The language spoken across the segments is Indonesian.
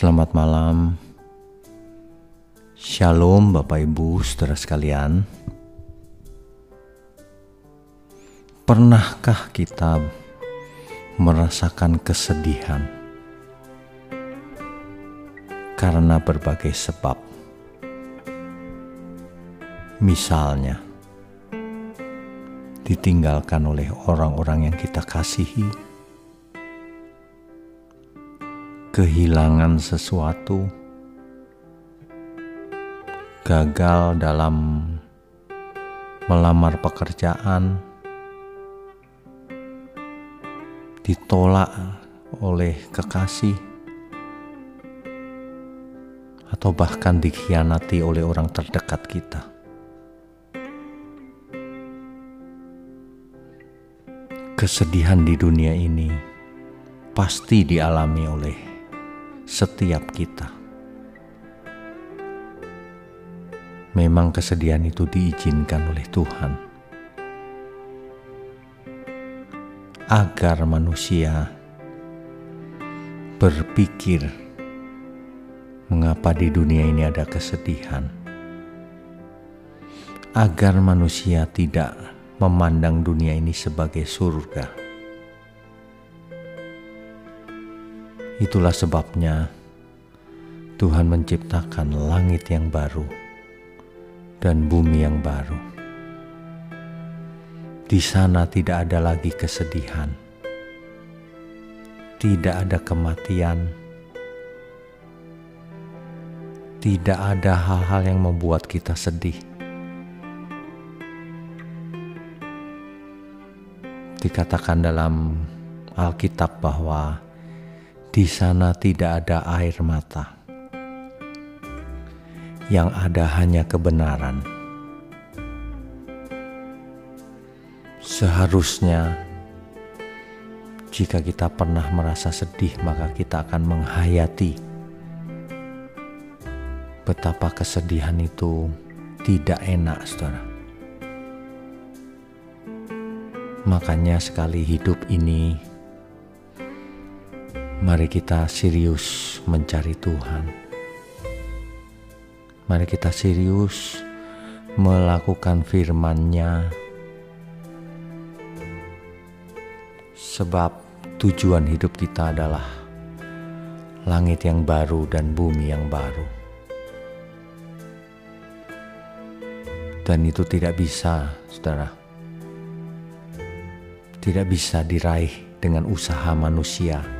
Selamat malam. Shalom Bapak Ibu saudara sekalian. Pernahkah kita merasakan kesedihan karena berbagai sebab? Misalnya, ditinggalkan oleh orang-orang yang kita kasihi kehilangan sesuatu, gagal dalam melamar pekerjaan, ditolak oleh kekasih, atau bahkan dikhianati oleh orang terdekat kita. Kesedihan di dunia ini pasti dialami oleh setiap kita. Memang kesedihan itu diizinkan oleh Tuhan. Agar manusia berpikir mengapa di dunia ini ada kesedihan, agar manusia tidak memandang dunia ini sebagai surga Itulah sebabnya Tuhan menciptakan langit yang baru dan bumi yang baru. Di sana tidak ada lagi kesedihan, tidak ada kematian, tidak ada hal-hal yang membuat kita sedih. Dikatakan dalam Alkitab bahwa di sana tidak ada air mata. Yang ada hanya kebenaran. Seharusnya jika kita pernah merasa sedih, maka kita akan menghayati betapa kesedihan itu tidak enak, saudara. Makanya, sekali hidup ini Mari kita serius mencari Tuhan. Mari kita serius melakukan firman-Nya. Sebab tujuan hidup kita adalah langit yang baru dan bumi yang baru. Dan itu tidak bisa, saudara. Tidak bisa diraih dengan usaha manusia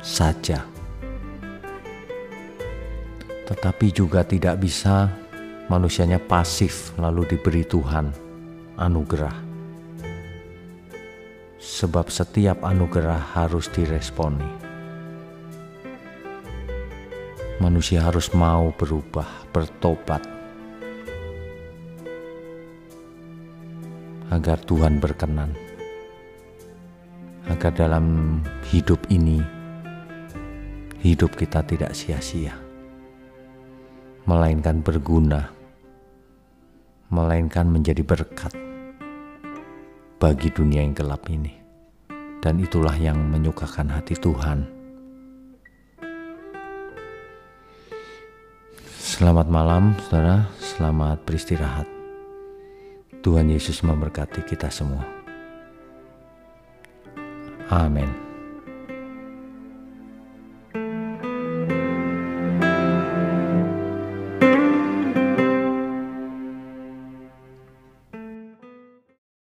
saja, tetapi juga tidak bisa manusianya pasif lalu diberi Tuhan anugerah, sebab setiap anugerah harus diresponi. Manusia harus mau berubah, bertobat, agar Tuhan berkenan, agar dalam hidup ini hidup kita tidak sia-sia, melainkan berguna, melainkan menjadi berkat bagi dunia yang gelap ini. Dan itulah yang menyukakan hati Tuhan. Selamat malam, saudara. Selamat beristirahat. Tuhan Yesus memberkati kita semua. Amin.